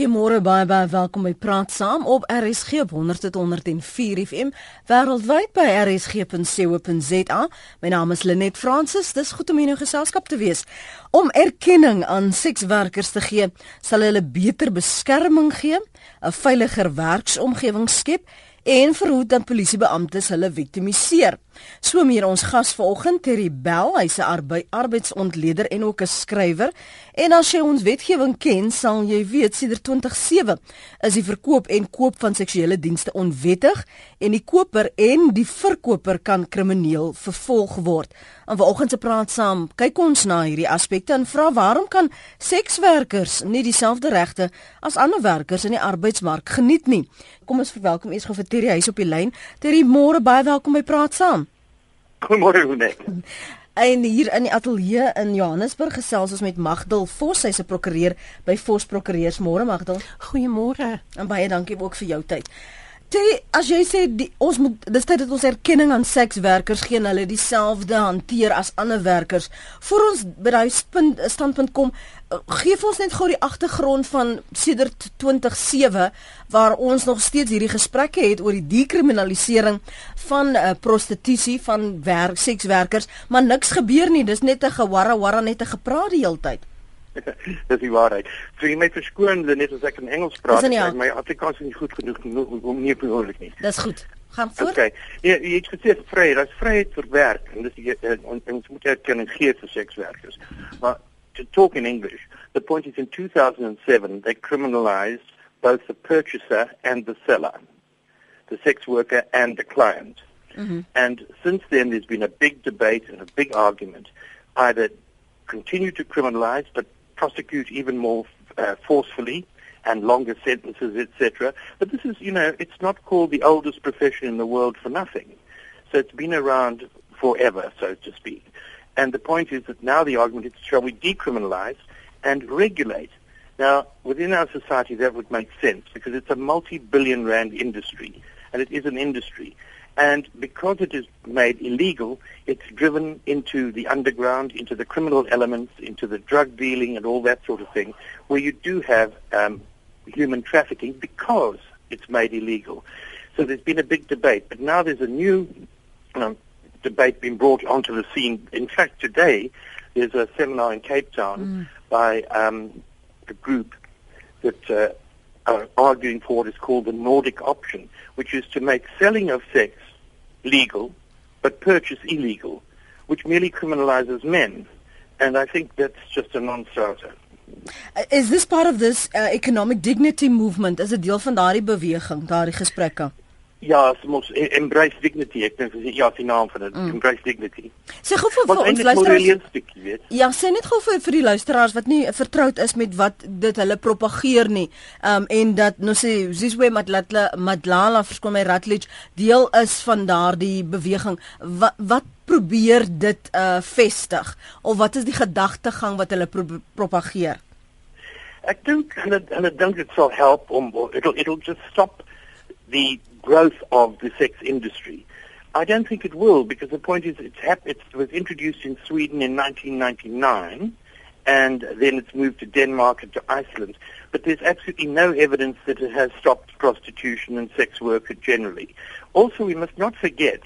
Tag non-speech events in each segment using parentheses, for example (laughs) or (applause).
Goeiemôre baie baie welkom by Praat Saam op RSG op 100.104 FM wêreldwyd by rsg.co.za. My naam is Lenet Fransis. Dis goed om in jou geselskap te wees. Om erkenning aan sekswerkers te gee, sal hulle beter beskerming gee, 'n veiliger werksomgewing skep en verhoed dat polisiebeamptes hulle viktimiseer. So meer ons gas vanoggend Terry Bell, hy's 'n arbei arbeidsontleder en ook 'n skrywer. En as jy ons wetgewing ken, sal jy weet sedert 2007 is die verkoop en koop van seksuele dienste onwettig en die koper en die verkoper kan krimineel vervolg word. En vanoggend se praat saam, kyk ons na hierdie aspekte en vra waarom kan sekswerkers nie dieselfde regte as ander werkers in die arbeidsmark geniet nie? Kom ons verwelkom eers gou vir Terry huis op die lyn. Terry, môre baie welkom by Praat Saam. Goeiemôre Hoenek. En hier in die ateljee in Johannesburg gesels ons met Magdal Vos, sy's 'n prokureur by Vos Prokureurs. Môre Magdal. Goeiemôre. En baie dankie ook vir jou tyd. Toe as jy sê die, ons moet dis tyd dat ons erkenning aan sekswerkers gee en hulle dieselfde hanteer as ander werkers. Vir ons by daai standpunt kom, eh, gee vir ons net gou die agtergrond van sedert 2007 waar ons nog steeds hierdie gesprekke het oor die dekriminalisering van uh, prostitusie van werk sekswerkers, maar niks gebeur nie. Dis net 'n gewarra warra net 'n gepraat die hele tyd. (laughs) Dis die waarheid. So jy moet verskoon net as ek in Engels praat, ja. my Afrikaans is nie goed genoeg om nie behoorlik nie. Dis goed. Gaan voort. Okay. Ja, jy het gesê vryheid, daar's vryheid vir werk en dis jy ons moet erkenning gee vir sekswerkers. Maar to talk in English, the point is in 2007 they criminalized both the purchaser and the seller, the sex worker and the client. Mm -hmm. And since then there's been a big debate and a big argument either continue to criminalize but prosecute even more uh, forcefully and longer sentences, etc. But this is, you know, it's not called the oldest profession in the world for nothing. So it's been around forever, so to speak. And the point is that now the argument is, shall we decriminalize and regulate? Now, within our society, that would make sense because it's a multi-billion rand industry, and it is an industry. And because it is made illegal, it's driven into the underground, into the criminal elements, into the drug dealing and all that sort of thing, where you do have um, human trafficking because it's made illegal. So there's been a big debate, but now there's a new um, debate being brought onto the scene. In fact, today there's a seminar in Cape Town mm. by um, a group that uh, are arguing for what is called the Nordic option, which is to make selling of sex legal but purchase illegal, which merely criminalizes men. And I think that's just a non-starter. Uh, is this part of this uh, economic dignity movement? Is dit deel van daardie beweging, daardie gesprekke? Ja, mos embrace dignity. Ek dink dis ja, die naam van dit, mm. embrace dignity. Sê gou vir, vir ons luisteraars. Ja, sê net gou vir vir die luisteraars wat nie vertroud is met wat dit hulle propageer nie. Um en dat nou sê Zizwe Madlala Madlala verskoon my Ratledge deel is van daardie beweging. Wat wat probeer dit uh vestig of wat is die gedagtegang wat hulle pro propageer? Ek dink hulle hulle dink dit sal help om it'll it'll just stop the growth of the sex industry. I don't think it will because the point is it's hap- it was introduced in Sweden in 1999 and then it's moved to Denmark and to Iceland. But there's absolutely no evidence that it has stopped prostitution and sex work generally. Also, we must not forget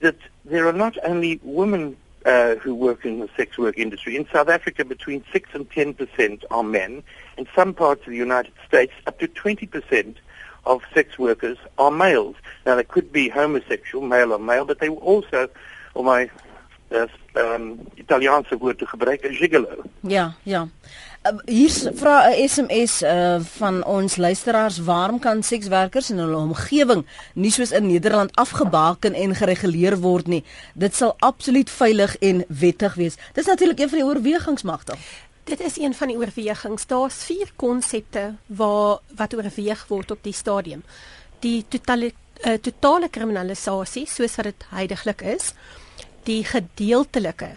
that there are not only women uh, who work in the sex work industry. In South Africa, between 6 and 10 percent are men. In some parts of the United States, up to 20 percent of sex workers are males. Now, they could be homosexual, male or male, but they also, or my uh, um, Italiaanse woord te gebruiken, gigolo. Ja, ja. Uh, hier vra 'n SMS uh, van ons luisteraars, waarom kan sekswerkers in hulle omgewing nie soos in Nederland afgebaken en gereguleer word nie? Dit sal absoluut veilig en wettig wees. Dis natuurlik een van die oorwegings magte. Dit is een van die oorwegings. Daar's vier konsepte waar wat oorweeg word op die stadium. Die totale uh, totale kriminalisasie soos wat dit heidaglik is, die gedeeltelike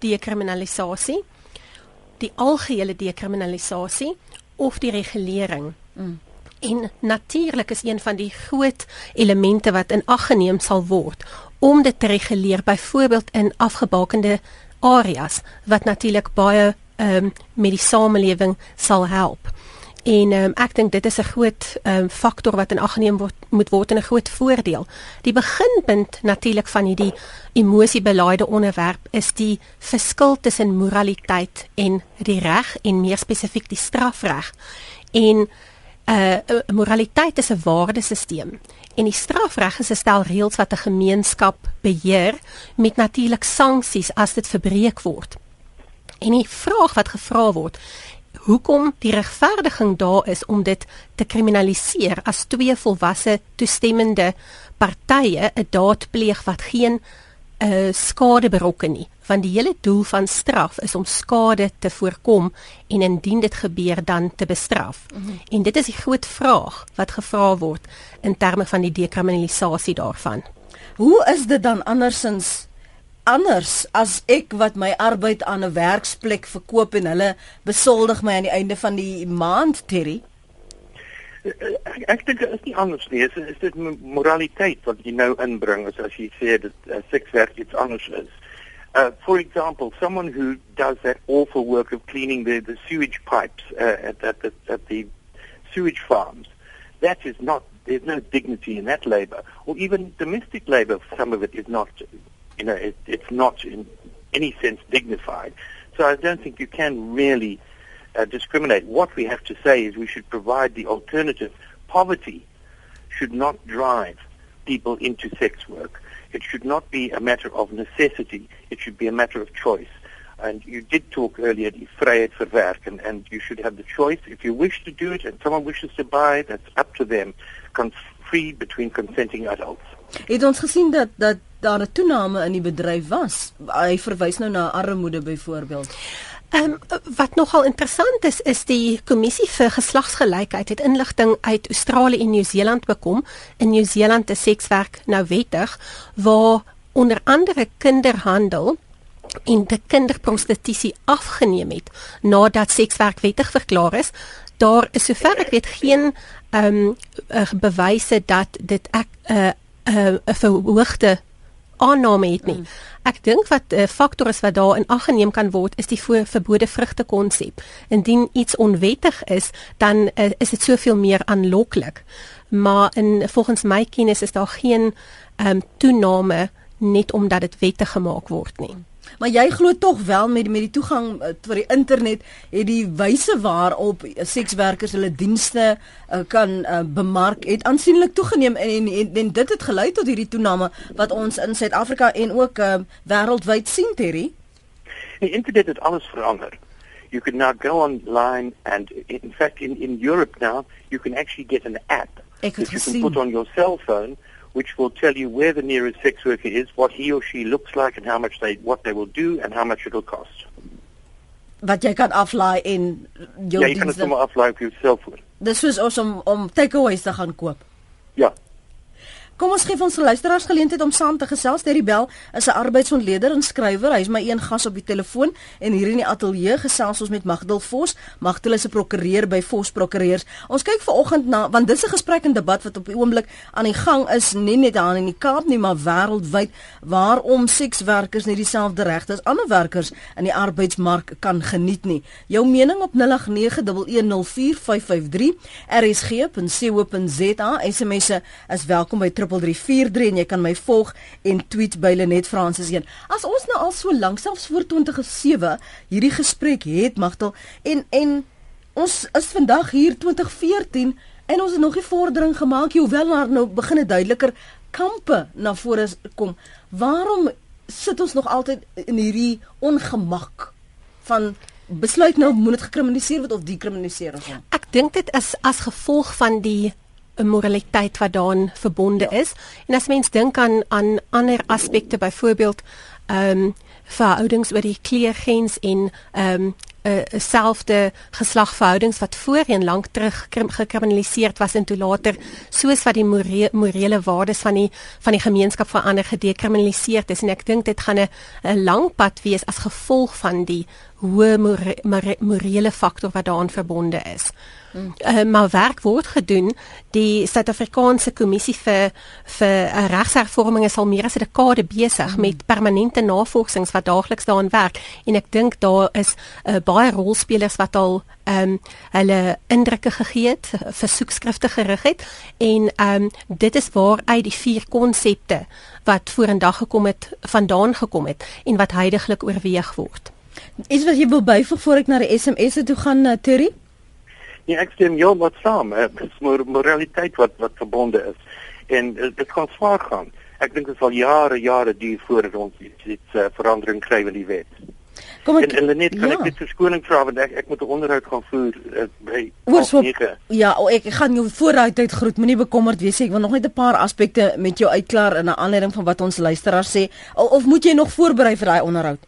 dekriminalisasie, die algehele dekriminalisasie of die regulering. Mm. En natuurlik is een van die groot elemente wat in ag geneem sal word om dit te reguleer byvoorbeeld in afgebakende areas wat natuurlik baie um, met die samelewing sal help. En um, ek dink dit is 'n groot um, faktor wat in ag geneem word moet word en 'n groot voordeel. Die beginpunt natuurlik van hierdie emosiebelaaide onderwerp is die verskil tussen moraliteit en die reg en meer spesifiek die strafreg. En 'n uh, moraliteit is 'n waardesisteem en die strafreg is 'n stel reëls wat 'n gemeenskap beheer met natuurlik sanksies as dit verbreek word. En die vraag wat gevra word, hoekom die regverdiging daar is om dit te kriminaliseer as twee volwasse toestemmende partye 'n daad pleeg wat geen uh, skade berokken nie want die hele doel van straf is om skade te voorkom en indien dit gebeur dan te bestraf. Mm -hmm. En dit is die groot vraag wat gevra word in terme van die dekriminalisasie daarvan. Hoe is dit dan andersins anders as ek wat my arbeid aan 'n werksplek verkoop en hulle besoldig my aan die einde van die maand, Terry? ek, ek dink dit is nie anders nie. Dit is dit moraliteit wat jy nou inbring as as jy sê dat uh, sekswerk iets anders is. Uh, for example, someone who does that awful work of cleaning the, the sewage pipes uh, at, at, the, at the sewage farms, that is not, there's no dignity in that labor. Or even domestic labor, some of it is not, you know, it, it's not in any sense dignified. So I don't think you can really uh, discriminate. What we have to say is we should provide the alternative. Poverty should not drive people into sex work. It should not be a matter of necessity. It should be a matter of choice. And you did talk earlier, die vryheid vir werk, and, and you should have the choice. If you wish to do it and someone wishes to buy it, that's up to them. Free between consenting adults. Het ons gesien dat dat daar 'n toename in die bedryf was. Hy verwys nou na armoede byvoorbeeld. Ehm um, wat nogal interessant is is die kommissie vir geslagsgelykheid het inligting uit Australië en Nieu-Seeland bekom. In Nieu-Seeland is sekswerk nou wettig waar onder andere kinderhandel en die kinderprostitusie afgeneem het nadat sekswerk wettig verklaar is. Daar is sover ek weet geen ehm um, bewyse dat dit ek 'n uh, 'n uh, verhoogde aanname het nie. Ek dink wat 'n uh, faktor is wat daar in ag geneem kan word is die verbode vrugte konsep. Indien iets onwettig is, dan uh, is dit soveel meer aanloklik. Maar in volgens my kennis is daar geen ehm um, toename net omdat dit wettig gemaak word nie. Maar jy glo tog wel met met die toegang uh, tot die internet het die wyse waarop sekswerkers hulle dienste uh, kan uh, bemark het aansienlik toegeneem en, en, en en dit het gelei tot hierdie toename wat ons in Suid-Afrika en ook uh, wêreldwyd sien Terry. Die internet het alles verander. You can now go online and in fact in in Europe now you can actually get an app that you can put on your cell phone which will tell you where the nearest sex worker is, what he or she looks like, and how much they what they will do, and how much it'll cost. Wat jy kan aflaai en jou Ja, jy kan dit sommer aflaai op jou selfoon. Dis soos ons om om takeaways te gaan koop. Ja. Kom ons gee ons luisteraars geleentheid om saam te gesels. Terry Bell is 'n arbeidsontleder en skrywer. Hy's my een gas op die telefoon en hier in die ateljee gesels ons met Magdal Vos. Magdal is 'n prokureur by Vos Prokureurs. Ons kyk vanoggend na want dis 'n gesprek en debat wat op die oomblik aan die gang is, nie net daar in die Kaap nie, maar wêreldwyd waarom sekswerkers nie dieselfde regte as ander werkers in die arbeidsmark kan geniet nie. Jou mening op 0891104553 rsg.co.za. SMS'e is welkom by 3343 en jy kan my volg en tweet by Lenet Francis 1. As ons nou al so lank selfs voor 2007 hierdie gesprek het Magtel en en ons is vandag hier 2014 en ons het nog nie vordering gemaak nie hoewel daar nou begin 'n duideliker kampe na vore kom. Waarom sit ons nog altyd in hierdie ongemak van besluit nou moet dit gekriminaliseer word of dekriminaliseer hom? Ek dink dit is as gevolg van die 'n moraliteit wat daarin verbonde ja. is. En as mens dink aan aan ander aspekte byvoorbeeld ehm um, verhoudings oor die kleurgrens en ehm um, 'n uh, selfde geslagverhoudings wat voorheen lank terug gekriminaliseer was en toe later soos wat die more morele waardes van die van die gemeenskap verander gedekriminaliseer is en ek dink dit gaan 'n 'n lang pad wees as gevolg van die hoë morele faktor wat daaraan verbonde is. Uh, maar werk word gedoen die Suid-Afrikaanse kommissie vir vir uh, regshervorming is al meer as 'n dekade besig mm. met permanente navorsings wat daagliks daaraan werk en ek dink daar is uh, baie rolspelers wat al ehm um, hulle indrukke gegee het versoekskrifte gerig het en ehm um, dit is waar uit die vier konsepte wat vorendag gekom het vandaan gekom het en wat heidaglik oorweeg word. Is wat jy wil byvoeg voor ek na die SMS'e toe gaan uh, Terry? Ja, ek stem jou wat saam, dit is maar moraliteit wat wat verbonde is. En uh, dit gaan swaar gaan. Ek dink dit sal jare jare duur voordat ons iets, iets uh, verandering kry in die wet. Kom ek en, en net kan ja. ek dit verskoning vra want ek ek moet 'n onderhoud gaan voer uh, by Oorsop, Ja, oh, ek gaan jou vooruit uit groet. Moenie bekommerd wees ek wil nog net 'n paar aspekte met jou uitklaar in 'n aanleiding van wat ons luisteraars sê. Of, of moet jy nog voorberei vir daai onderhoud?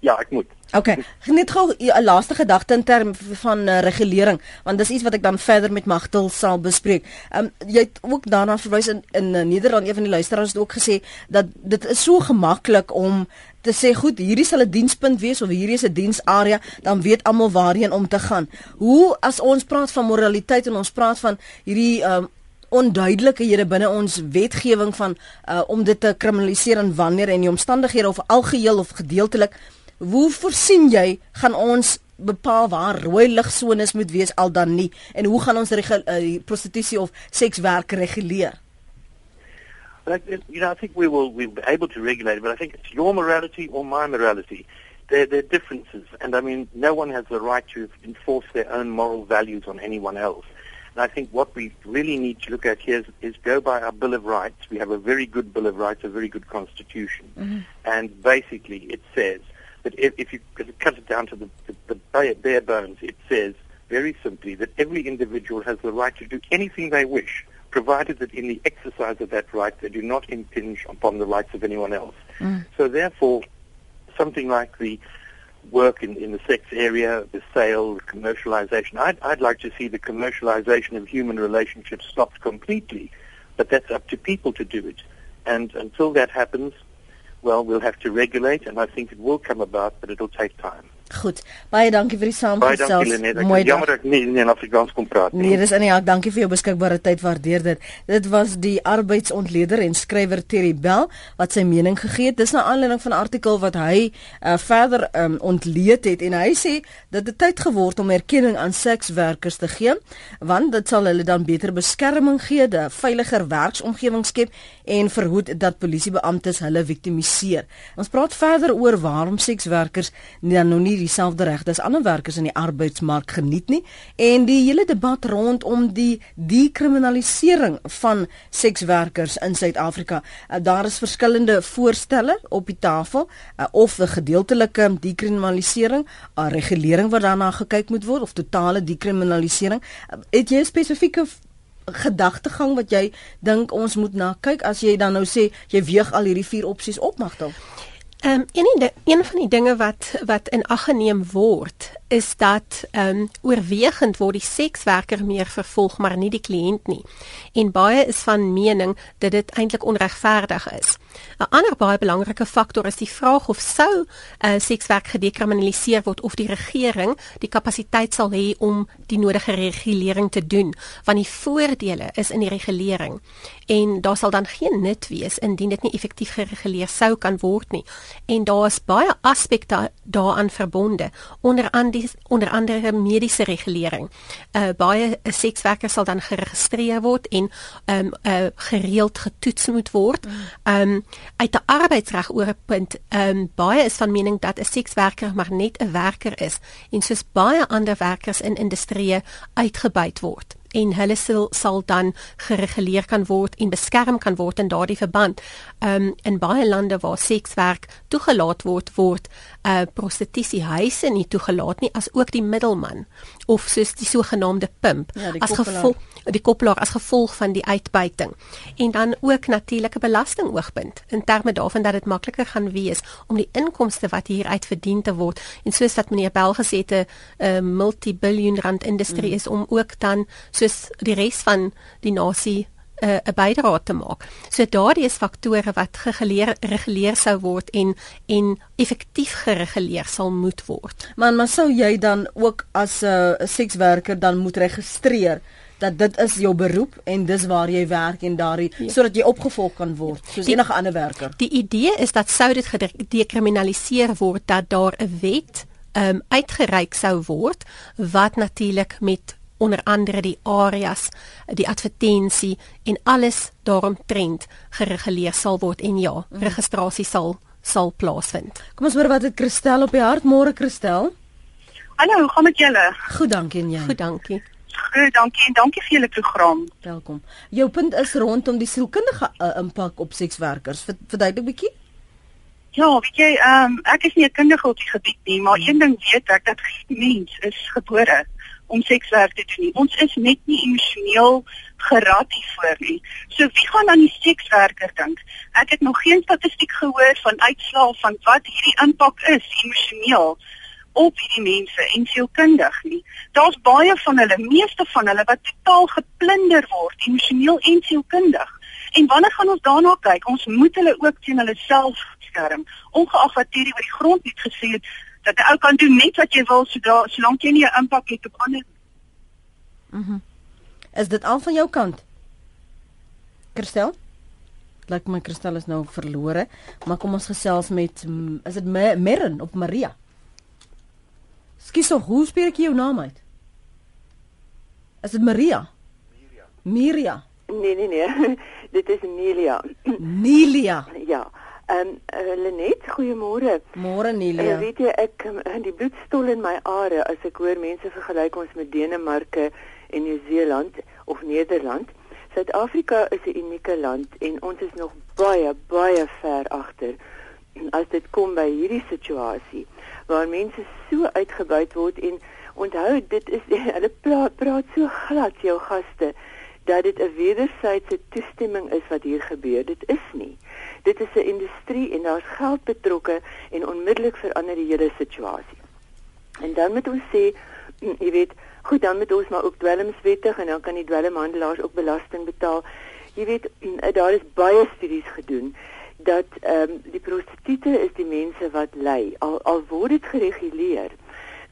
Ja, ek moet. OK. Net gou 'n laaste gedagte in term van uh, regulering, want dis iets wat ek dan verder met Magtel sal bespreek. Ehm um, jy het ook daarna verwys in in uh, Nederland, een van die luisteraars het ook gesê dat dit is so gemaklik om te sê goed, hierdie sal 'n dienspunt wees of hierdie is 'n diensarea, dan weet almal waarheen om te gaan. Hoe as ons praat van moraliteit en ons praat van hierdie ehm um, onduidelikhede binne ons wetgewing van uh, om dit te kriminaliseer en wanneer en die omstandighede of algeheel of gedeeltelik Hoe voorsien jy gaan ons bepaal waar rooi ligsones moet wees al dan nie en hoe gaan ons uh, prostitusie of sekswerk reguleer? Well, I, you know, I think we will we'll be able to regulate it, but I think it's your morality or my morality. There, there are differences, and I mean, no one has the right to enforce their own moral values on anyone else. And I think what we really need to look at here is, is go by our Bill of Rights. We have a very good Bill of Rights, a very good Constitution, mm-hmm. and basically it says But if, if you cut it down to the, the, the bare bones, it says very simply that every individual has the right to do anything they wish, provided that in the exercise of that right they do not impinge upon the rights of anyone else. Mm. So therefore, something like the work in, in the sex area, the sale, the commercialization, I'd, I'd like to see the commercialization of human relationships stopped completely, but that's up to people to do it. And until that happens, well, we'll have to regulate, and I think it will come about, but it'll take time. Goed. Baie dankie vir die saamgesels. Mooi. Jammer ek nie in Afrikaans kon praat nie. Nee, dis in die hak. Dankie vir jou beskikbare tyd. Waardeer dit. Dit was die arbeidsontleder en skrywer Terry Bell wat sy mening gegee het. Dis 'n aanleiding van 'n artikel wat hy uh, verder um, ontleed het en hy sê dat dit tyd geword om erkenning aan sekswerkers te gee want dit sal hulle dan beter beskerming gee, 'n veiliger werksomgewing skep en verhoed dat polisiebeamptes hulle viktimiseer. Ons praat verder oor waarom sekswerkers dan nou nie dieselfde regte as ander werkers in die arbeidsmark geniet nie en die hele debat rondom die dekriminalisering van sekswerkers in Suid-Afrika. Uh, daar is verskillende voorstelle op die tafel uh, of 'n gedeeltelike dekriminalisering, 'n regulering wat daarna gekyk moet word of totale dekriminalisering. Het jy spesifieke gedagtegang wat jy dink ons moet na kyk as jy dan nou sê jy weeg al hierdie vier opsies op magtel? Ehm um, een een van die dinge wat wat in ag geneem word is dat ehm um, oorwegend word die sekswerker meer vervolg maar nie die kliënt nie. En baie is van mening dat dit eintlik onregverdig is. 'n Ander baie belangrike faktor is die vraag of sou uh, sekswerk gedekriminaliseer word of die regering die kapasiteit sal hê om die nodige regulering te doen, want die voordele is in die regulering en daar sal dan geen nut wees indien dit nie effektief gereguleer sou kan word nie. En daar is baie aspekte daaraan verbonde onder andere die onder andere mediese regulering. Uh baie sekswerkers sal dan geregistreer word en um uh gereeld getoets moet word. Um uit 'n arbeidsreg oorpunt um baie is van mening dat 'n sekswerker maar net 'n werker is en soos baie ander werkers in industrie uitgebuit word en hulle sal, sal dan gereguleer kan word en beskerm kan word in daardie verband. Um in baie lande waar sekswerk toegelaat word, word uh prostitusiehuise nie toegelaat nie as ook die middelman of soos die sogenaamde pimp ja, die as gevolg die koppelaar as gevolg van die uitbuiting. En dan ook natuurlike belasting oogpunt in terme daarvan dat dit makliker gaan wees om die inkomste wat hier uit verdien te word. En soos wat meneer Bell gesê het 'n uh, multi-billion rand industrie mm. is om ook dan soos die res van die nasie 'n uh, 'n bydrae te maak. So daardie is faktore wat gereguleer sou word en en effektief gereguleer sal moet word. Maar maar sou jy dan ook as 'n uh, sekswerker dan moet registreer dat dit is jou beroep en dis waar jy werk en daardie ja. sodat jy opgevolg kan word soos die, enige ander werker. Die idee is dat sou dit gedekriminaliseer word dat daar 'n wet um, uitgereik sou word wat natuurlik met onder andere die areas, die advertensie en alles daaromtrent gereguleer sal word en ja, mm. registrasie sal sal plaasvind. Kom ons hoor wat het Christel op die hart môre Christel? Hallo, hoe gaan dit julle? Goed, dankie en jy? Goed, dankie. Goed, dankie en dankie vir julle program. Welkom. Jou punt is rondom die sielkundige uh, impak op sekswerkers. Verduidelik 'n bietjie. Ja, weet jy, ehm um, ek is nie 'n kundige op die gebied nie, maar een ding weet ek dat geen mens is gebore om sekswerk te doen. Ons is net nie emosioneel gerad hiervoor nie. So wie gaan aan die sekswerker dink? Ek het nog geen statistiek gehoor van uitslae van wat hierdie impak is emosioneel op hierdie mense en sielkundig nie. Daar's baie van hulle, meeste van hulle wat totaal geplunder word emosioneel en sielkundig. En wanneer gaan ons daarna kyk? Ons moet hulle ook teen hulle self beskerm, ongeag wat hierdie oor die grond net gesê het dat 'n ou kan doen net wat jy wil sodra solank jy nie 'n impak het op ander. Mhm. Mm is dit al van jou kant? Kristel? Lyk my Kristel is nou verlore, maar kom ons gesels met mm, is dit Merren op Maria? Skus so, hoe spreek ek jou naam uit? Is dit Maria? Miria. Miria. Nee nee nee. (laughs) dit is Nelia. Nelia. Ja. Ehm um, uh, Lenet, goeiemôre. Môre Nelia. Uh, weet jy ek in um, die bloed stol in my are as ek hoor mense vergelyk ons met Denemarke en Nieu-Seeland of Nederland. Suid-Afrika is 'n unieke land en ons is nog baie baie ver agter as dit kom by hierdie situasie waar mense so uitgebuit word en onthou dit is (laughs) hulle praat, praat so glad jou gaste dat dit 'n wederwysige toestemming is wat hier gebeur. Dit is nie. Dit is 'n industrie en daar's geld betrokke en onmiddellik verander die hele situasie. En dan moet ons sê, mm, jy weet, goed dan moet ons maar ook dwelmswettig en dan kan die dwelmhandelaars ook belasting betaal. Jy weet, mm, daar is baie studies gedoen dat ehm um, die prostituie is die mense wat ly al al word dit gereguleer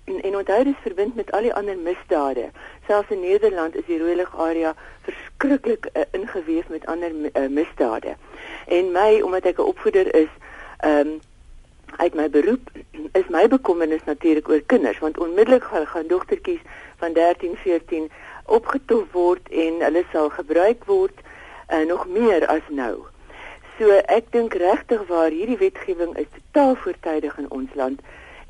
en, en onthou dit verbind met al die ander misdade. Selfs in Nederland is die rooi lig area verskriklik uh, ingeweef met ander uh, misdade. En my omdat ek 'n opvoeder is ehm um, uit my beroep (clears throat) is my bekommernis natuurlik oor kinders. Want onmiddellik gaan, gaan dogtertjies van 13 14 opgetoef word en hulle sal gebruik word uh, nog meer as nou. So ek dink regtig waar hierdie wetgewing is totaal voortydig in ons land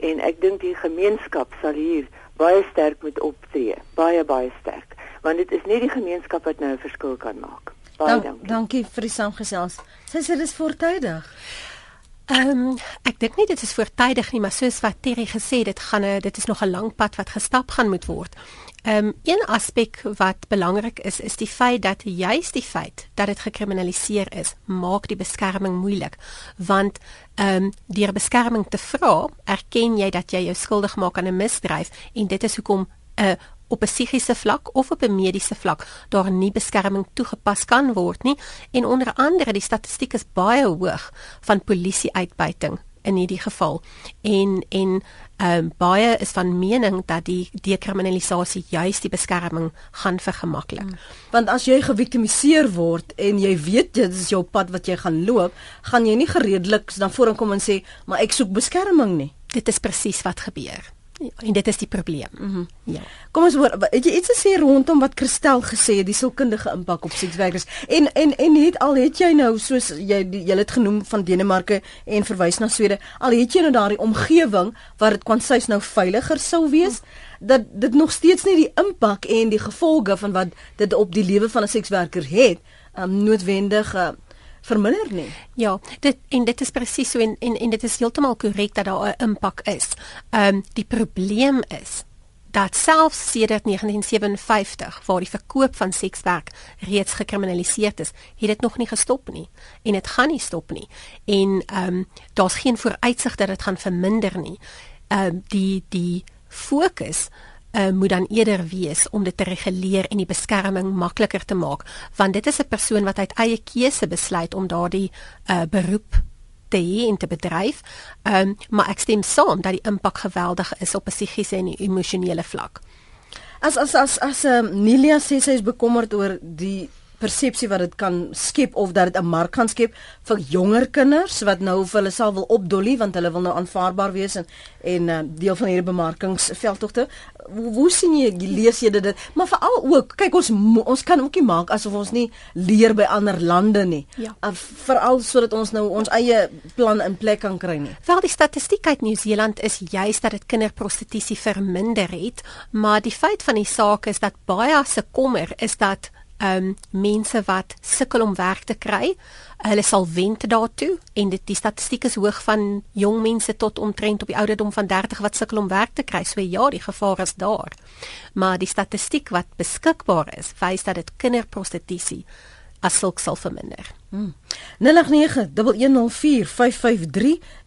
en ek dink die gemeenskap sal hier baie sterk moet optree, baie baie sterk, want dit is nie die gemeenskap wat nou 'n verskil kan maak. Baie Dank, dankie. Dankie vir die saamgesels. Sy sê dit is voortydig. Ehm um, ek dink nie dit is voortydig nie, maar soos wat Terry gesê het, dit gaan 'n dit is nog 'n lang pad wat gestap gaan moet word. Ehm um, een aspek wat belangrik is is die feit dat juis die feit dat dit gekriminaliseer is, maak die beskerming moeilik. Want ehm um, deur beskerming te vra, erken jy dat jy jou skuldig maak aan 'n misdrijf en dit is hoekom 'n uh, op 'n psigiese vlak of op 'n mediese vlak daar nie beskerming toegepas kan word nie en onder andere die statistiek is baie hoog van polisie uitbuiting in hierdie geval en en ehm um, baie is van mening dat die dekriminalisasie juis die beskerming gaan vergemaklik. Hmm. Want as jy geviktimiseer word en jy weet dit is jou pad wat jy gaan loop, gaan jy nie gereedelik dan vorenkom en sê maar ek soek beskerming nie. Dit is presies wat gebeur. En dit is die probleem. Mm -hmm. Ja. Kom ons hoor, het jy iets te sê rondom wat Christel gesê het, die sielkundige impak op sekswerkers? En en en het al het jy nou soos jy jy het genoem van Denemarke en verwys na Swede, al het jy nou daardie omgewing waar dit kwansuis nou veiliger sou wees mm. dat dit nog steeds nie die impak en die gevolge van wat dit op die lewe van 'n sekswerker het, um, noodwendig uh, verminder nie. Ja, dit en dit is presies so en, en en dit is heeltemal korrek dat daar 'n impak is. Ehm um, die probleem is dat selfs sedert 1957 waar die verkoop van sekswerk reeds gekriminaliseer is, het dit nog nie gestop nie en dit gaan nie stop nie. En ehm um, daar's geen vooruitsig dat dit gaan verminder nie. Ehm um, die die fokus uh, moet dan eerder wees om dit te reguleer en die beskerming makliker te maak want dit is 'n persoon wat uit eie keuse besluit om daardie uh, beroep te hê en te bedryf. Ehm um, maar ek stem saam dat die impak geweldig is op 'n psigiese en emosionele vlak. As as as as um, Nelia sê sy is bekommerd oor die persepsie wat dit kan skep of dat dit 'n mark kan skep vir jonger kinders wat nou vir hulle self wil opdolly want hulle wil nou aanvaarbaar wees en en uh, deel van hierdie bemarkingsveldtogte. Hoe, hoe sien jy lees jy dit? Maar veral ook, kyk ons ons kan ook nie maak asof ons nie leer by ander lande nie. Ja. Uh, veral sodat ons nou ons eie plan in plek kan kry nie. Wel die statistiek uit Nieu-Seeland is juist dat dit kinderprostitusie verminder het, maar die feit van die saak is dat baie se kommer is dat um, mense wat sukkel om werk te kry, hulle sal wend daartoe en dit die statistiek is hoog van jong mense tot omtrent op die ouderdom van 30 wat sukkel om werk te kry. So ja, die gevaar is daar. Maar die statistiek wat beskikbaar is, wys dat dit kinderprostitusie as sulk sal verminder. Hmm. 0891104553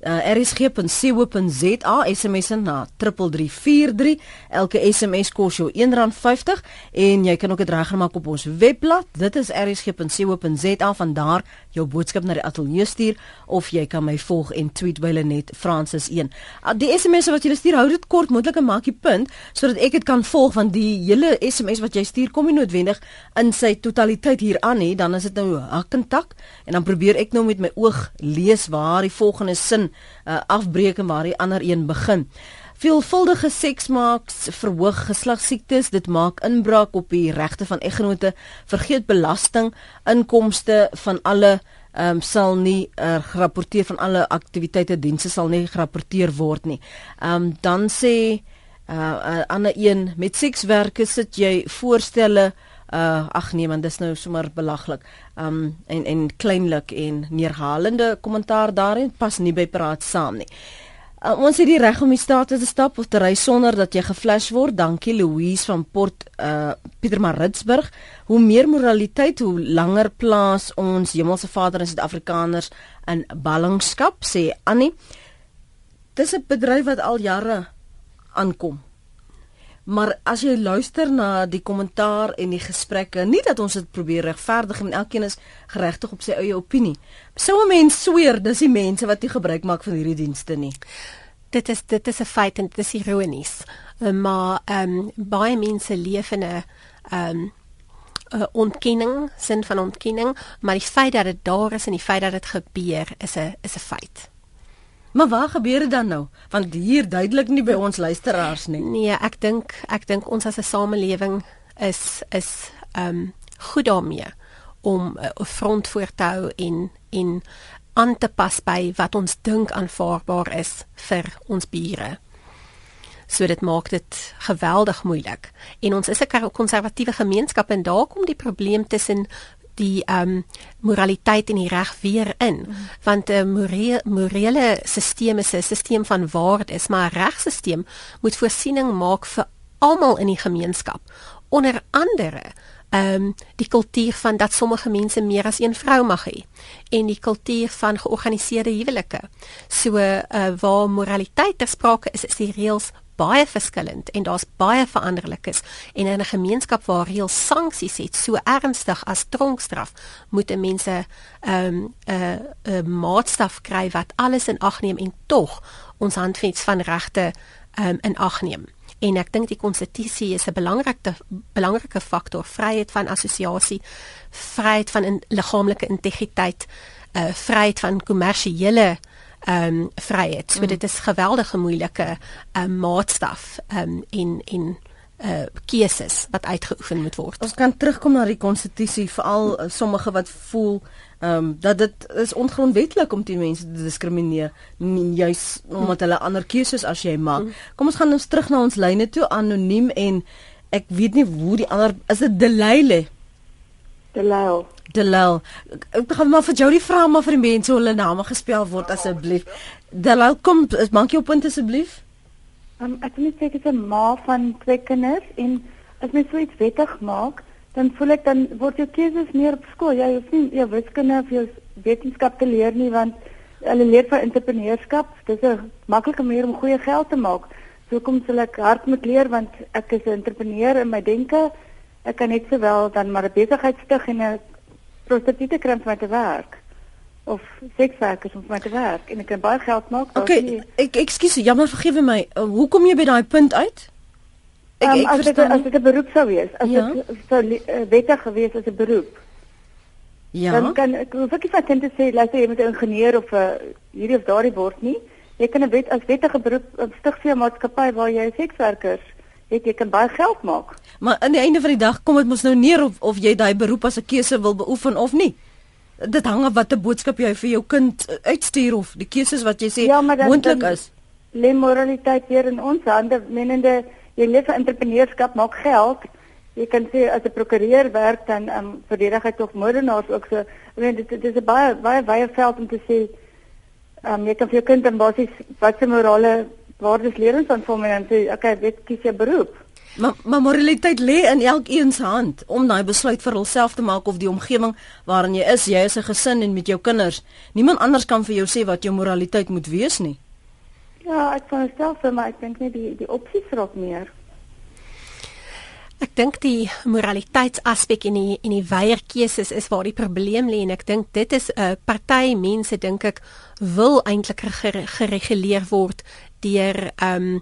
uh, rsg.co.za SMS na 3343 elke SMS kos jou R1.50 en jy kan ook dit regmaak op ons webblad. Dit is rsg.co.za van daar jou boodskap na die ateljee stuur of jy kan my volg en tweet by Lenet Francis 1 uh, die SMS wat jy stuur hou dit kort moontlik en maak die punt sodat ek dit kan volg want die hele SMS wat jy stuur kom nie noodwendig in sy totaliteit hier aan nie. Dan is dit nou hak en tak en dan probeer ek nou met my oog lees waar die volgende sin uh, afbreek en waar die ander een begin. Veelvuldige seks maak verhoog geslagsiektes, dit maak inbraak op die regte van eggenote, vergeet belasting, inkomste van alle ehm um, sal nie uh, gerapporteer van alle aktiwiteite dienste sal nie gerapporteer word nie. Ehm um, dan sê uh, uh, ander een met sekswerke sit jy voorstelle ag nee man dis nou sommer belaglik. Um en en kleinlik en neerhalende kommentaar daarin pas nie by praat saam nie. Uh, ons het die reg om die straat te stap of te ry sonder dat jy geflash word. Dankie Louise van Port uh Pietermaritzburg. Hoe meer moraliteit, hoe langer plaas ons Hemelse Vader en Suid-Afrikaners in ballingskap sê Annie. Dis 'n bedryf wat al jare aankom. Maar as jy luister na die kommentaar en die gesprekke, nie dat ons dit probeer regverdig en elkeen is geregtig op sy eie opinie. Sou 'n mens sweer dis die mense wat nie gebruik maak van hierdie dienste nie. Dit is dit is 'n feit en dit is ironies. Eh, maar ehm um, baie mense leef in 'n ehm um, 'n ontkenning, sin van ontkenning, maar die feit dat dit daar is en die feit dat dit gebeur is 'n is 'n feit. Maar waar gebeur dit dan nou? Want hier duidelik nie by ons luisteraars nie. Nee, ek dink ek dink ons as 'n samelewing is is ehm um, goed daarmee om 'n uh, front voor te hou en en aan te pas by wat ons dink aanvaarbaar is vir ons bure. So dit maak dit geweldig moeilik. En ons is 'n konservatiewe gemeenskap en daar kom die probleem tussen die ehm um, moraliteit en die reg weer in. Mm. want 'n morele morele stelsel is 'n stelsel van waardes maar 'n regstelsel moet voorsiening maak vir almal in die gemeenskap. Onder andere ehm um, die kultuur van dat sommige mense meer as een vrou mag hê en die kultuur van georganiseerde huwelike. So uh, waar moraliteit ter sprake is is die reëls baie verskillend en daar's baie veranderlikes. En in 'n gemeenskap waar reël sanksies het so ernstig as tronkstraf moet mense 'n um, 'n uh, 'n uh, maatstaf kry wat alles in ag neem en tog ons handves van regte um, in ag neem. En ek dink die konstitusie is 'n belangrike belangrike faktor vryheid van assosiasie vryheid van in, liggaamlike integriteit uh, vryheid van kommersiële ehm um, vryheid. So mm. dit is geweldige moeilike um, maatstaf ehm um, in in uh keuses wat uitgeoefen moet word. Ons kan terugkom na die konstitusie veral uh, sommige wat voel ehm um, dat dit is ongrondwettig om die mense te diskrimineer juis omdat hulle ander keuses as jy maak. Mm. Kom ons gaan nou terug na ons lyne toe anoniem en ek weet nie hoe die ander is dit Delaile. Delaile. Delal. Ek gaan maar vir jou die vra maar vir die mense hoe hulle name gespel word asseblief. Delal kom maak jou punt asseblief. Um, ek moet sê ek is 'n ma van twee kinders en as mens so iets wettig maak, dan voel ek dan word jou keuses meer op skool. Jy hoef nie jou wiskunde of jou wetenskap te leer nie want hulle leer van entrepreneurskap. Dit is 'n maklike manier om goeie geld te maak. So kom sal ek hard moet leer want ek is 'n entrepreneur in my denke. Ek kan net sowel dan maar 'n besigheid stig en 'n prostituie kry om vir my te werk of sekswerkers om vir my te werk en ek kan baie geld maak. daar's Okay, nie- ek ekskuus, jammer vergewe my. Uh, hoe kom jy by daai punt uit? Ek Ehm, ek as dit as dit 'n beroep sou wees, as Ja. dit sou eh, wettig gewees as 'n beroep, ja. dan kan ek hoef ek nie vir kind te sê luister jy moet 'n ingenieur of 'n hierdie of daardie word nie. Jy kan 'n wet as wettige beroep stig vir 'n maatskappy waar jy sekswerkers het, jy kan baie geld maak. Maar aan die einde van die dag kom dit mos nou neer of of jy daai beroep as 'n keuse wil beoefen of nie. Dit hang af watter boodskap jy vir jou kind uh, uitstuur of die keuses wat jy sê Ja, moontlik is. Lê moraliteit weer in ons hande, menende jy leef in entrepreneurskap maak geld. Jy kan sê as 'n prokureur werk dan um, verdedig hy tog moordenaars ook so. Ek meen dit dit is 'n baie baie wye veld om te sê um, jy kan vir jou kind dan basies wat se morale waardes leer ons dan vir en dan sê okay, weet kies jou beroep. Maar maar moraliteit lê in elkeen se hand om daai besluit vir hulself te maak of die omgewing waarin jy is, jy is 'n gesin en met jou kinders. Niemand anders kan vir jou sê wat jou moraliteit moet wees nie. Ja, ek van myself, so, maar ek dink net die die opsies raak meer. Ek dink die moraliteitsaspek en die en die weier keuses is waar die probleem lê en ek dink dit is 'n uh, party mense dink ek wil eintlik gere, gereguleer word deur ehm um,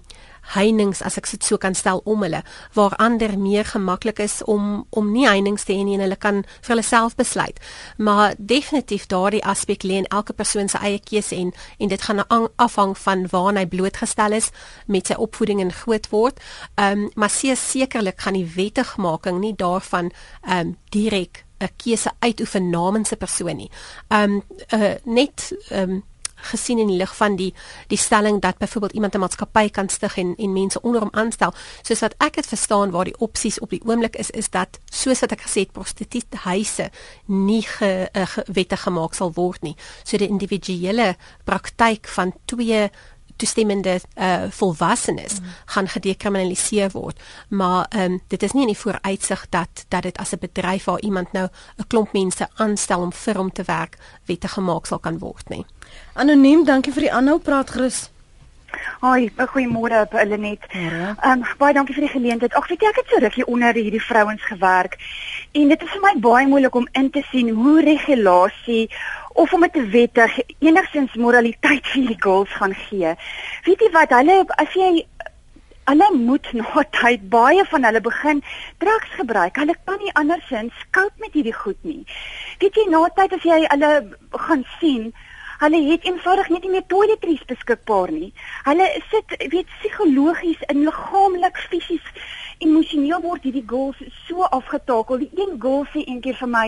heininge as ek dit so kan stel om hulle waar ander meer gemaklik is om om nie heininge te hê nie en hulle kan vir hulle self besluit. Maar definitief daardie aspek lê in elke persoon se eie keuse en en dit gaan ang- afhang van waar hy blootgestel is met sy opvoeding en groot word. Ehm um, maar se sekerlik gaan die wettigmaking nie daarvan ehm um, direk 'n keuse uitoefen namens 'n persoon nie. Ehm um, uh, net ehm um, gesien in die lig van die die stelling dat byvoorbeeld iemand 'n maatskappy kan stig en en mense onder hom aanstel. Soos wat ek dit verstaan waar die opsies op die oomblik is is dat soos wat ek gesê het prostituuthuise nie ge, uh, ge, wettig gemaak sal word nie. So die individuele praktyk van twee toestemmende uh, volwassenes mm. gaan gedekriminaliseer word maar um, dit is nie in die vooruitsig dat dat dit as 'n bedryf waar iemand nou 'n klomp mense aanstel om vir hom te werk wettig gemaak sal kan word nie Anoniem, dankie vir die aanhou praat gerus. Hoi, goeiemôre op Lenet. Môre. Ehm um, baie dankie vir die geleentheid. Ag, weet jy ek het so rukkie onder hierdie vrouens gewerk en dit is vir my baie moeilik om in te sien hoe regulasie of om dit te wettig enigstens moraliteit vir hierdie girls gaan gee. Weet jy wat, hulle as jy hulle moet na tyd baie van hulle begin drugs gebruik. Hulle kan nie andersins koop met hierdie goed nie. Weet jy na tyd as jy hulle gaan sien Hulle het eenvoudig net nie meer toiletries beskikbaar nie. Hulle sit weet psigologies en liggaamlik fisies emosioneel word hierdie girls so afgetakel. Die een girl sê eendag vir my,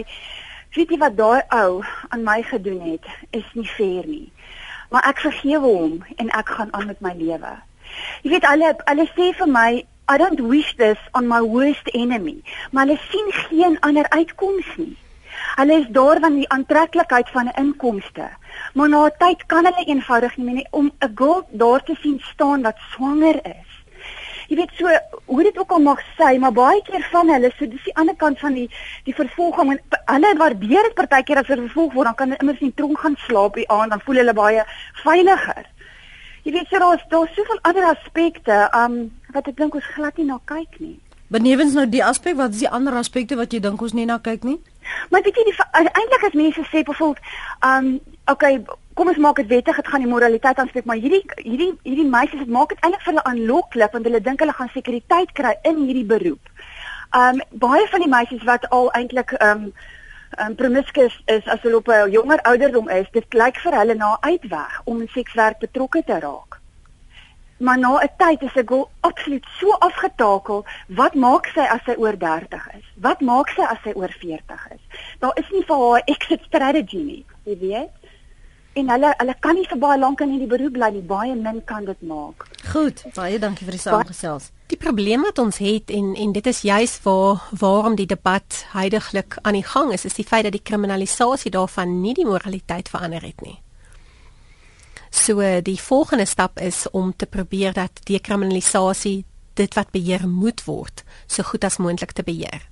"Weet jy wat daai ou aan my gedoen het, is nie fair nie. Maar ek vergewe hom en ek gaan aan met my lewe." Jy weet hulle hulle sê vir my, "I don't wish this on my worst enemy." Maar hulle sien geen ander uitkoms nie. Hulle is daar van die aantreklikheid van 'n inkomste. Maar na 'n tyd kan hulle eenvoudig nie meer nie om 'n girl daar te sien staan wat swanger is. Jy weet so hoe dit ook al mag sê, maar baie keer van hulle, so dis die ander kant van die die vervolging en hulle waardeer dit partykeer as hulle vervolg word, dan kan hulle immers in tronk gaan slaap die aand, dan voel hulle baie veiliger. Jy weet so daar's daar's soveel ander aspekte, um wat ek dink ons glad nie na kyk nie. Benewens nou die aspek, wat is die ander aspekte wat jy dink ons nie na kyk nie? Maar weet jy die eintlik as mense sê byvoorbeeld, um okay, kom ons maak dit wettig, dit gaan die moraliteit aanspreek, maar hierdie hierdie hierdie meisies, dit maak dit eintlik vir hulle aanloklik want hulle dink hulle gaan sekuriteit kry in hierdie beroep. Um baie van die meisies wat al eintlik um um promiscuous is as hulle op 'n jonger ouderdom is, dit lyk vir hulle na uitweg om in sekswerk betrokke te raak. Maar na 'n tyd is 'n girl absoluut so afgetakel, wat maak sy as sy oor 30 is? Wat maak sy as sy oor 40 is? Daar is nie vir haar 'n exit strategy nie, jy weet? En hulle hulle kan nie vir baie lank in hierdie beroep bly nie, baie min kan dit maak. Goed, baie dankie vir die saamgesels. Die probleem wat ons het en en dit is juis waar waarom die debat heidaglik aan die gang is, is die feit dat die kriminalisasie daarvan nie die moraliteit verander het nie. So die volgende stap is om te probeer dat dekriminalisasie dit wat beheer moet word, so goed as moontlik te beheer.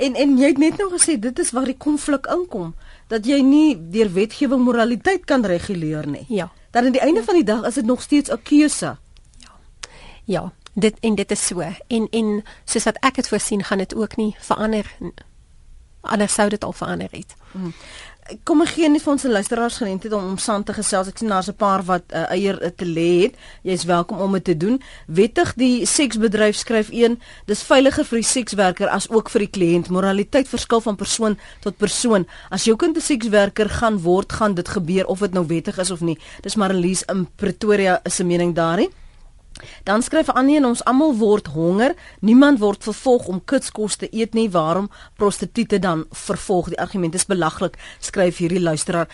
En en jy het net nou gesê dit is waar die konflik inkom, dat jy nie deur wetgewing moraliteit kan reguleer nie. Ja. Dat aan die einde van die dag is dit nog steeds 'n keuse. Ja, dit en dit is so. En en soos wat ek dit voorsien, gaan dit ook nie verander. Anders sou dit al verander het. Hmm kom ek gee net vir ons luisteraars geleentheid om om saam te gesels. Ek sien daar's 'n paar wat uh, eier te lê het. Jy's welkom om dit te doen. Wettig die seksbedryf skryf 1, dis veiliger vir die sekswerker as ook vir die kliënt. Moraliteit verskil van persoon tot persoon. As jou kind 'n sekswerker gaan word, gaan dit gebeur of dit nou wettig is of nie. Dis Marlies in Pretoria 'n mening daarin. Dan skryf Annie en ons almal word honger. Niemand word vervolg om kitskos te eet nie. Waarom prostituie dan vervolg? Die argument is belaglik, skryf hierdie luisteraar.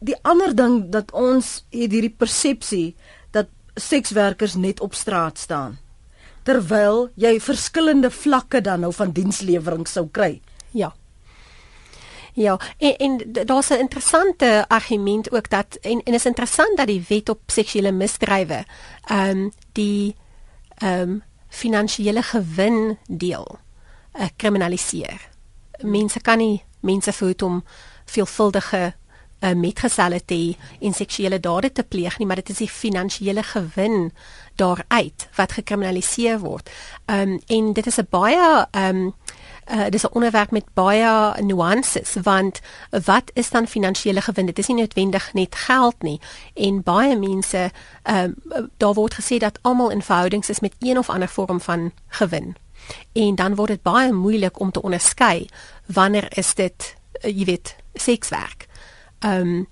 Die ander ding dat ons het hierdie persepsie dat sekswerkers net op straat staan terwyl jy verskillende vlakke dan nou van dienslewering sou kry. Ja. Ja, en, en daar's 'n interessante argument ook dat en en is interessant dat die wet op seksuele misdrywe ehm um, die ehm um, finansiële gewin deel uh, kriminaliseer. Mense kan nie mense voed om veelvuldige uh, metgeselle te en seksuele dade te pleeg nie, maar dit is die finansiële gewin daaruit wat gekriminaliseer word. Ehm um, en dit is 'n baie ehm um, uh, dis 'n onderwerp met baie nuances want wat is dan finansiële gewin? Dit is nie noodwendig net geld nie. En baie mense ehm uh, daar word gesê dat almal in verhoudings is met een of ander vorm van gewin. En dan word dit baie moeilik om te onderskei wanneer is dit uh, jy weet sekswerk. Ehm um,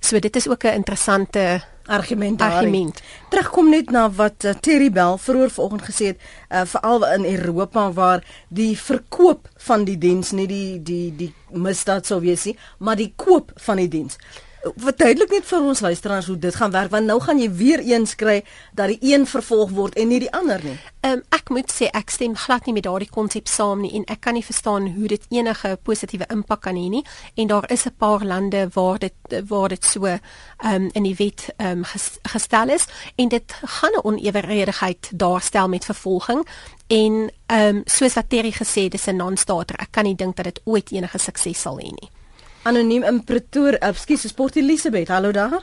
so dit is ook 'n interessante argument daar. Argument. Terugkom net na wat uh, Terry Bell vroeër vanoggend gesê het, uh, veral in Europa waar die verkoop van die diens nie die die die misdaad sou wees nie, maar die koop van die diens verduidelik net vir ons luisteraars hoe dit gaan werk want nou gaan jy weer eens kry dat die een vervolg word en nie die ander nie. Ehm um, ek moet sê ek stem glad nie met daardie konsep saam nie en ek kan nie verstaan hoe dit enige positiewe impak kan hê nie. En daar is 'n paar lande waar dit waar dit so ehm um, in die wet ehm um, gestel is en dit gaan 'n oneweredigheid daarstel met vervolging. En ehm um, soos wat Terry gesê het dis 'n non-starter. Ek kan nie dink dat dit ooit enige sukses sal hê nie anoniem in Pretoria. Ekskuus, Sport Elisabeth. Hallo daar.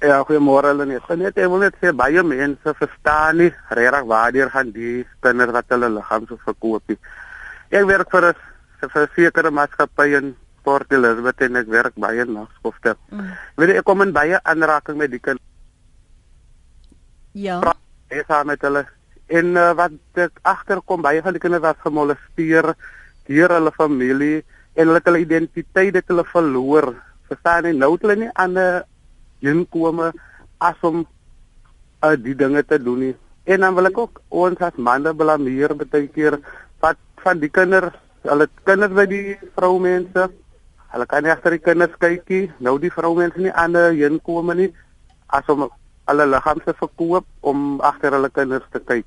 Ja, goeiemôre hulle net. Net ek wil net sê baie mense verstaan nie regtig waartoe gaan die kinders wat hulle liggaam so verkoop nie. Ek werk vir 'n versekerde maatskappy in Port Elizabeth en ek werk baie nagskofte. Mm. Weet jy, ek kom in baie aanraking met die kinders. Ja. Ek sê met hulle en uh, wat ek agterkom baie van die kinders was gemolesteer deur hulle familie en hulle het hulle identiteit het hulle verloor. Verstaan jy nou hulle nie 'n inkome as om uh, die dinge te doen nie. En dan wil ek ook ons as manne blameer baie keer wat van die kinders, hulle kinders by die vroumense. Hulle kan nie agter die kinders kykie. Nou die vroumense nie aan 'n inkome nie as om hulle liggame te verkoop om agter hulle kinders te kyk.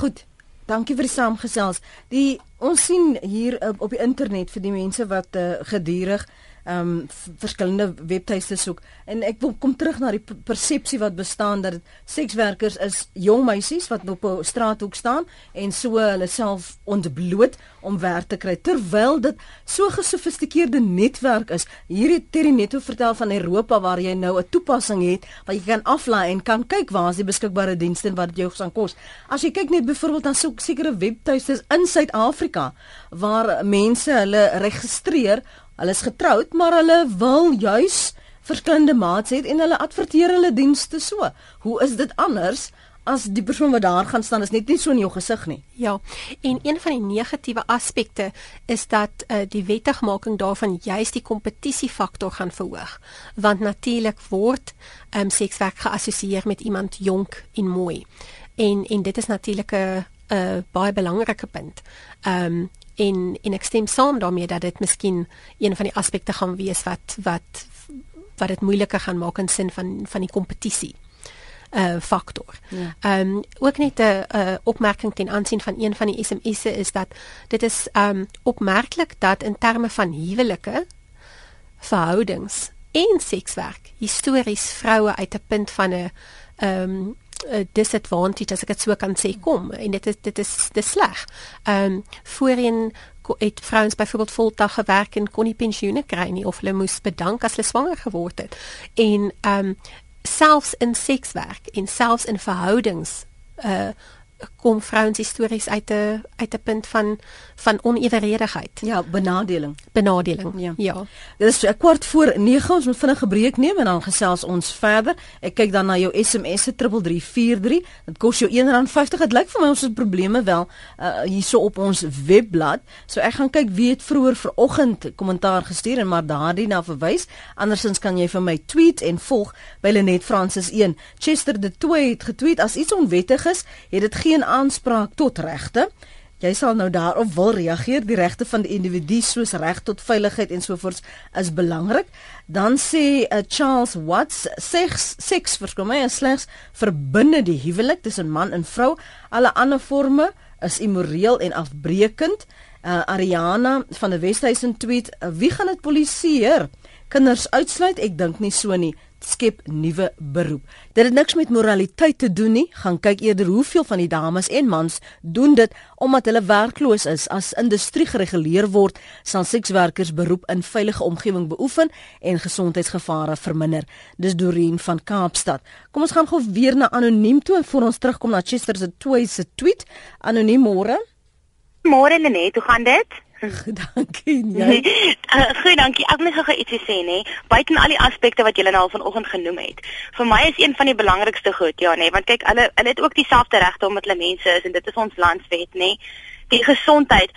Goed. Dankie vir die saamgesels. Die ons sien hier op, op die internet vir die mense wat uh, gedurig ehm um, verskillende webtuiste soek en ek wil kom terug na die persepsie wat bestaan dat sekswerkers is jong meisies wat op 'n straathoek staan en so hulle self ontbloot om werk te kry terwyl dit so gesofistikeerde netwerk is. Hier het Terry Netto vertel van Europa waar jy nou 'n toepassing het waar jy kan aflaai en kan kyk waar is die beskikbare dienste en wat dit jou gaan kos. As jy kyk net byvoorbeeld dan soek sekere webtuistes in Suid-Afrika waar mense hulle registreer Hulle is getroud, maar hulle wil juis verskillende maats hê en hulle adverteer hulle dienste so. Hoe is dit anders as die persoon wat daar gaan staan is net nie so in jou gesig nie? Ja. En een van die negatiewe aspekte is dat uh, die wettigmaking daarvan juis die kompetisiefaktor gaan verhoog. Want natuurlik word um, sekswerk geassosieer met iemand jonk en mooi. En en dit is natuurlik 'n 'n baie belangrike punt. Ehm um, en en ek stem saam daarmee dat dit miskien een van die aspekte gaan wees wat wat wat dit moeiliker gaan maak in sin van van die kompetisie uh faktor. Ehm ja. um, ook net 'n uh, opmerking ten aansien van een van die SMS'e is dat dit is ehm um, opmerklik dat in terme van huwelike verhoudings en sekswerk histories vroue uit 'n punt van 'n ehm um, 'n disadvantage as ek dit so kan sê kom en dit is dit is dis sleg. Ehm um, voorheen het vrouens byvoorbeeld voltag gewerk en kon nie pensioene kry nie of hulle moes bedank as hulle swanger geword het. En ehm um, selfs in sekswerk en selfs in verhoudings uh kom vrouens histories uit 'n uit 'n punt van van oneweredigheid. Ja, benadeling. Benadeling. Ja. ja. Dit is 'n kwart voor 9 ons moet vinnig 'n breek neem en dan gesels ons verder. Ek kyk dan na jou SMS se 3343. Dit kos jou R1.50. Dit lyk vir my ons het probleme wel uh, hierso op ons webblad. So ek gaan kyk wie het vroeër vanoggend kommentaar gestuur en maar daardie na verwys. Andersins kan jy vir my tweet en volg by Lenet Francis 1. Chester de Toey het getweet as iets onwettig is, het dit geen aanspraak tot regte. Jy sal nou daarop wil reageer. Die regte van die individu soos reg tot veiligheid en sovoorts is belangrik. Dan sê uh, Charles Watts seks seks verskil my is slegs verbinde die huwelik tussen man en vrou. Alle ander forme is immoreel en afbreekend. Uh, Ariana van die Wesduisen tweet: "Wie gaan dit polisieer? Kinders uitsluit? Ek dink nie so nie." Skep nuwe beroep. Dit het niks met moraliteit te doen nie. Gaan kyk eerder hoeveel van die dames en mans doen dit omdat hulle werkloos is. As industrie gereguleer word, sal sekswerkers beroep in veilige omgewing beoefen en gesondheidsgevare verminder. Dis Doreen van Kaapstad. Kom ons gaan gou weer na anoniem toe voor ons terugkom na Chester se tweede tweet. Anoniem môre. Môre Lenet, hoe gaan dit? (laughs) dankie jy. uh, goed, dankie. Ek wil gou ietsie sê nê. Buiten al die aspekte wat julle nou al vanoggend genoem het. Vir my is een van die belangrikste goed, ja nê, want kyk, hulle hulle het ook dieselfde regte omdat hulle mense is en dit is ons landswet nê. Die gesondheid,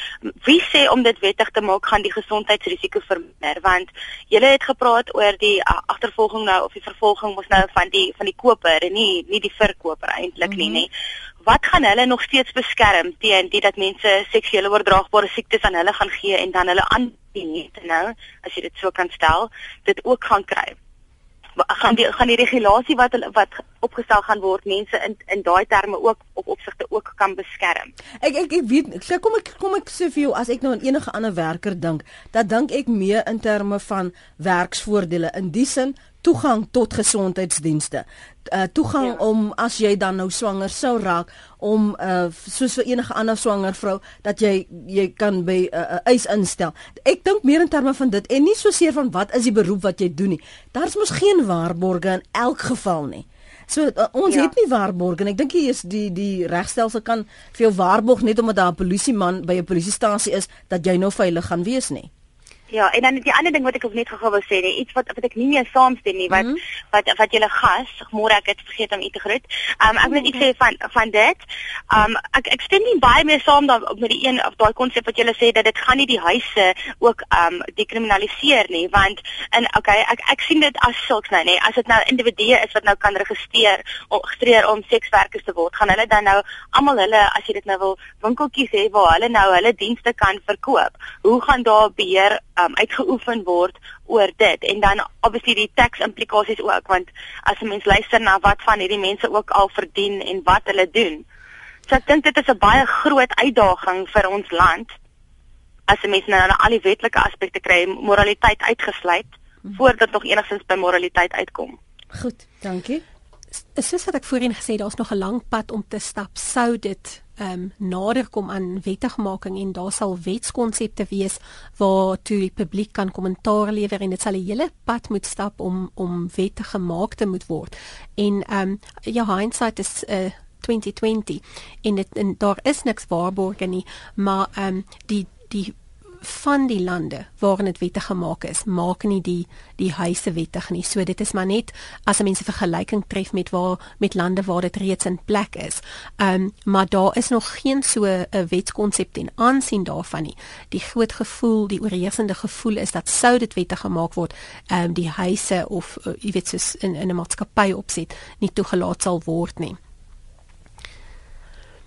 wie sê om dit wettig te maak gaan die gesondheidsrisiko verminder want julle het gepraat oor die uh, agtervolging nou of die vervolging mos nou van die van die koper en nie nie die verkoper eintlik mm -hmm. nie nê wat gaan hulle nog steeds beskerm teen dit dat mense seksuele oordraagbare siektes aan hulle gaan gee en dan hulle aan die nou as jy dit so kan stel dit ook gaan kry gaan die gaan die regulasie wat wat opgestel gaan word mense in in daai terme ook op opsigte ook kan beskerm. Ek ek ek weet ek kom ek kom ek sê vir jou as ek nou aan enige ander werker dink, dan dink ek meer in terme van werksvoordele in die sin toegang tot gesondheidsdienste. Uh toegang ja. om as jy dan nou swanger sou raak om uh soos vir enige ander swanger vrou dat jy jy kan by 'n uh, uh, eis instel. Ek dink meer in terme van dit en nie so seer van wat is die beroep wat jy doen nie. Daar's mos geen waarborge in elk geval nie. So uh, ons ja. het nie waarborge en ek dink hier is die die regstelsel kan vir jou waarborg net omdat daar 'n polisieman by 'n polisiestasie is dat jy nou veilig gaan wees nie. Ja, en dan die ander ding wat ek net gou wil sê, iets wat wat ek nie meer saamstem nie, wat mm -hmm. wat wat julle gas, môre ek het vergeet om u te groet. Um ek wil net iets sê van van dit. Um ek ek stem nie baie meer saam dan met die een of daai konsep wat julle sê dat dit gaan nie die huise ook um dekriminaliseer nie, want en okay, ek ek sien dit as sulks nou nê, as dit nou individue is wat nou kan registreer of geregistreer om sekswerkers te word, gaan hulle dan nou almal hulle as jy dit nou wil winkeltjies hê waar hulle nou hulle dienste kan verkoop. Hoe gaan daar beheer um, uitgeoefen word oor dit en dan obviously die tax implikasies ook want as 'n mens luister na wat van hierdie mense ook al verdien en wat hulle doen. So ek dink dit is 'n baie groot uitdaging vir ons land as 'n mens nou na al die wetlike aspekte kry, moraliteit uitgesluit voordat nog enigstens by moraliteit uitkom. Goed, dankie. Soos wat ek voorheen gesê het, daar's nog 'n lang pad om te stap. Sou dit ehm um, nader kom aan wettigmaking en daar sal wetskonsepte wees waar toe die publiek kan kommentaar lewer en dit sal 'n hele pad moet stap om om wette gemaak te moet word. En ehm um, ja, hindsight is uh, 2020 en dit en daar is niks waarborge nie, maar ehm um, die die van die lande waarin dit wettig gemaak is, maak nie die die huise wettig nie. So dit is maar net as 'n mens 'n vergelyking tref met waar met lande waar dit reeds in plek is. Ehm um, maar daar is nog geen so 'n wetskonsep en aansien daarvan nie. Die groot gevoel, die oorheersende gevoel is dat sou dit wettig gemaak word, ehm um, die huise of uh, jy weet soos in in 'n maatskappy opset nie toegelaat sal word nie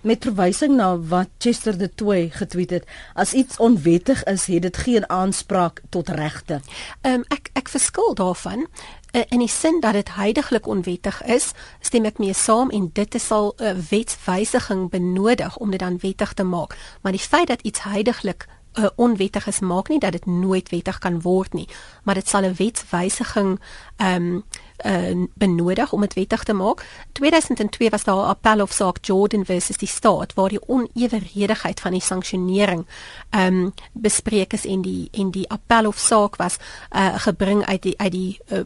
met verwysing na wat Chester de Toey getweet het as iets onwettig is het dit geen aanspraak tot regte. Ehm um, ek ek verskil daarvan uh, in die sin dat dit heidaglik onwettig is, stem ek mee saam en dit is al 'n uh, wetswysiging benodig om dit dan wettig te maak. Maar die feit dat iets heidaglik uh, onwettig is maak nie dat dit nooit wettig kan word nie, maar dit sal 'n wetswysiging ehm um, uh, benodig om dit wettig te maak. 2002 was daar 'n appelhofsaak Jordan versus die staat waar die oneweredigheid van die sanksionering ehm um, bespreek is en die en die appelhofsaak was uh, gebring uit die uit die uh,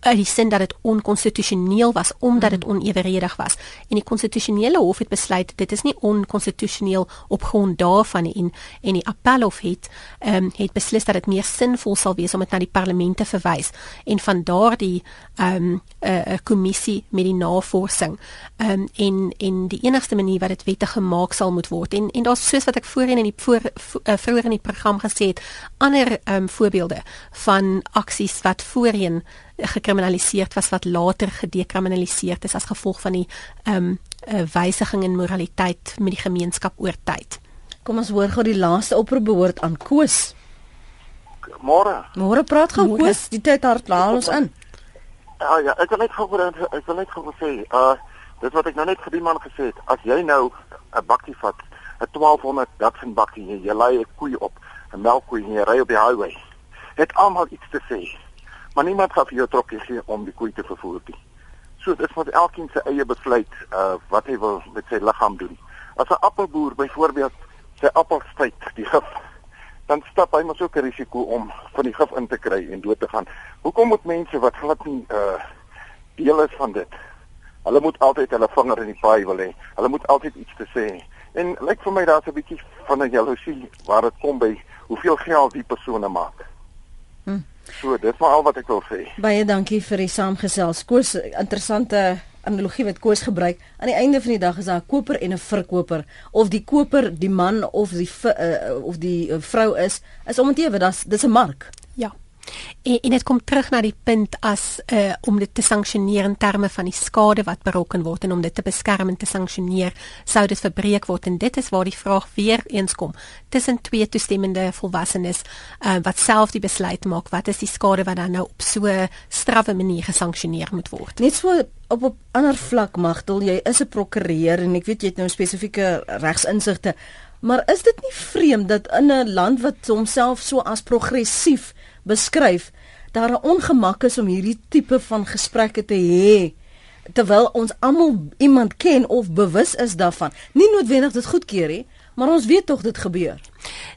uit die sin dat dit onkonstitusioneel was omdat dit oneweredig was. En die konstitusionele hof het besluit dit is nie onkonstitusioneel op grond daarvan nie. En en die appelhof het ehm um, het beslis dat dit meer sinvol sal wees om dit na die parlement te verwys. En van daardie ehm um, 'n uh, 'n kommissie met die navorsing. Ehm um, en en die enigste manier wat dit wettig gemaak sal moet word. En en daar's soos wat ek voorheen in die voor uh, vroeër in die program gesê het ander ehm um, voorbeelde van aksies wat voorheen gekriminaliseer was wat later gedekriminaliseer is as gevolg van die ehm um, wysiging in moraliteit met die gemeenskap oor tyd. Kom ons hoor gou die laaste oproep behoort aan Koos. Môre. Môre praat gou Koos, die tyd hard laat ons in. Ja ja, ek wil net gou ek wil net gou sê, uh dis wat ek nou net vir die man gesê het, as jy nou 'n bakkie vat, 'n 1200 Datsun bakkie, jy lei 'n koei op, 'n melkkoei en jy ry op die highway. Het almal iets te sê maar niemand gaan vir jou trokkie gee om die koei te vervoer nie. So dit is vir elkeen se eie besluit uh wat hy wil met sy liggaam doen. As 'n appelboer byvoorbeeld sy appels tyd die gif dan stap hy mos ook 'n risiko om van die gif in te kry en dood te gaan. Hoekom moet mense wat glad nie uh deel is van dit? Hulle moet altyd hulle vinger in die paai wil hê. Hulle moet altyd iets te sê. En lyk vir my daar's 'n bietjie van 'n jaloesie waar dit kom by hoeveel geld die persone maak. Hm. So, dis maar al wat ek wil sê. Baie dankie vir die saamgesels. Koos, interessante analogie wat Koos gebruik. Aan die einde van die dag is daar 'n koper en 'n verkoper. Of die koper die man of die uh, of die uh, vrou is, is om te weet, dis 'n mark. En, en dit kom terug na die punt as uh om dit te sanksioneer in terme van die skade wat berokken word en om dit te beskerm en te sanksioneer sou dit verbreek word. En dit is waar die vraag weer eens kom tussen twee toestemmende volwassenes uh wat self die besluit maak wat is die skade wat dan nou op so strawwe manier gesanksioneer moet word. Net so op op ander vlak magtel jy is 'n prokureur en ek weet jy het nou spesifieke regsinsigte maar is dit nie vreemd dat in 'n land wat homself so as progressief beskryf daar 'n ongemak is om hierdie tipe van gesprekke te hê terwyl ons almal iemand ken of bewus is daarvan. Nie noodwendig dit goedkeur nie, maar ons weet tog dit gebeur.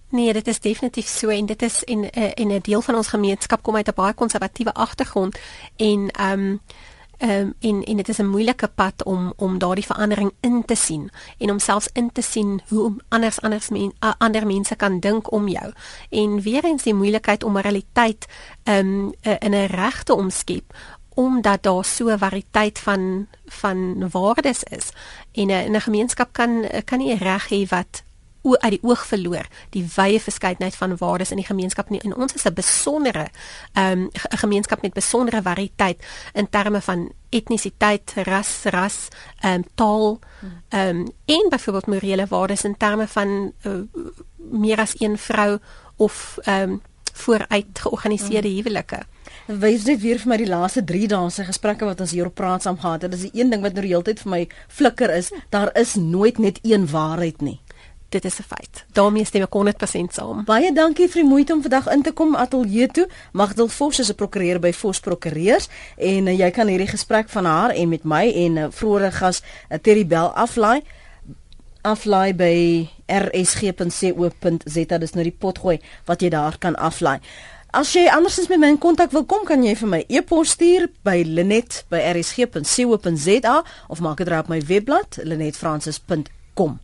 Nee, dit is definitief so en dit is in eh, in 'n deel van ons gemeenskap kom uit 'n baie konservatiewe agtergrond en ehm um, Ehm um, en en dit is 'n moeilike pad om om daardie verandering in te sien en om selfs in te sien hoe anders anders men, uh, ander mense kan dink om jou. En weer eens die moeilikheid om moraliteit ehm um, uh, in 'n reg te omskep omdat daar so 'n variëteit van van waardes is. En 'n 'n gemeenskap kan kan nie 'n reg hê wat uit die oog verloor die wye verskeidenheid van waardes in die gemeenskap nie. en ons is 'n besondere ehm, um, gemeenskap met besondere variëteit in terme van etnisiteit, ras, ras, ehm um, taal ehm um, en byvoorbeeld morele waardes in terme van uh, meer as een vrou of ehm um, vooruit georganiseerde huwelike. Wys dit weer vir my die laaste 3 dae se gesprekke wat ons hier op praat saam gehad het. Dit is die een ding wat nou die hele tyd vir my flikker is, daar is nooit net een waarheid nie dit is 'n feit. daarmee stem ek 100% saam. Baie dankie vir die moeite om vandag in te kom ateljee toe. Magdel Vos is 'n prokureur by Vos Prokureurs en uh, jy kan hierdie gesprek van haar en met my en uh, vroeëre gas uh, Terry Bell aflaai aflaai by rsg.co.za dis nou die potgooi wat jy daar kan aflaai. As jy andersins met my in kontak wil kom, kan jy vir my e-pos stuur by linet@rsg.co.za of maak dit op my webblad linetfrancis.com.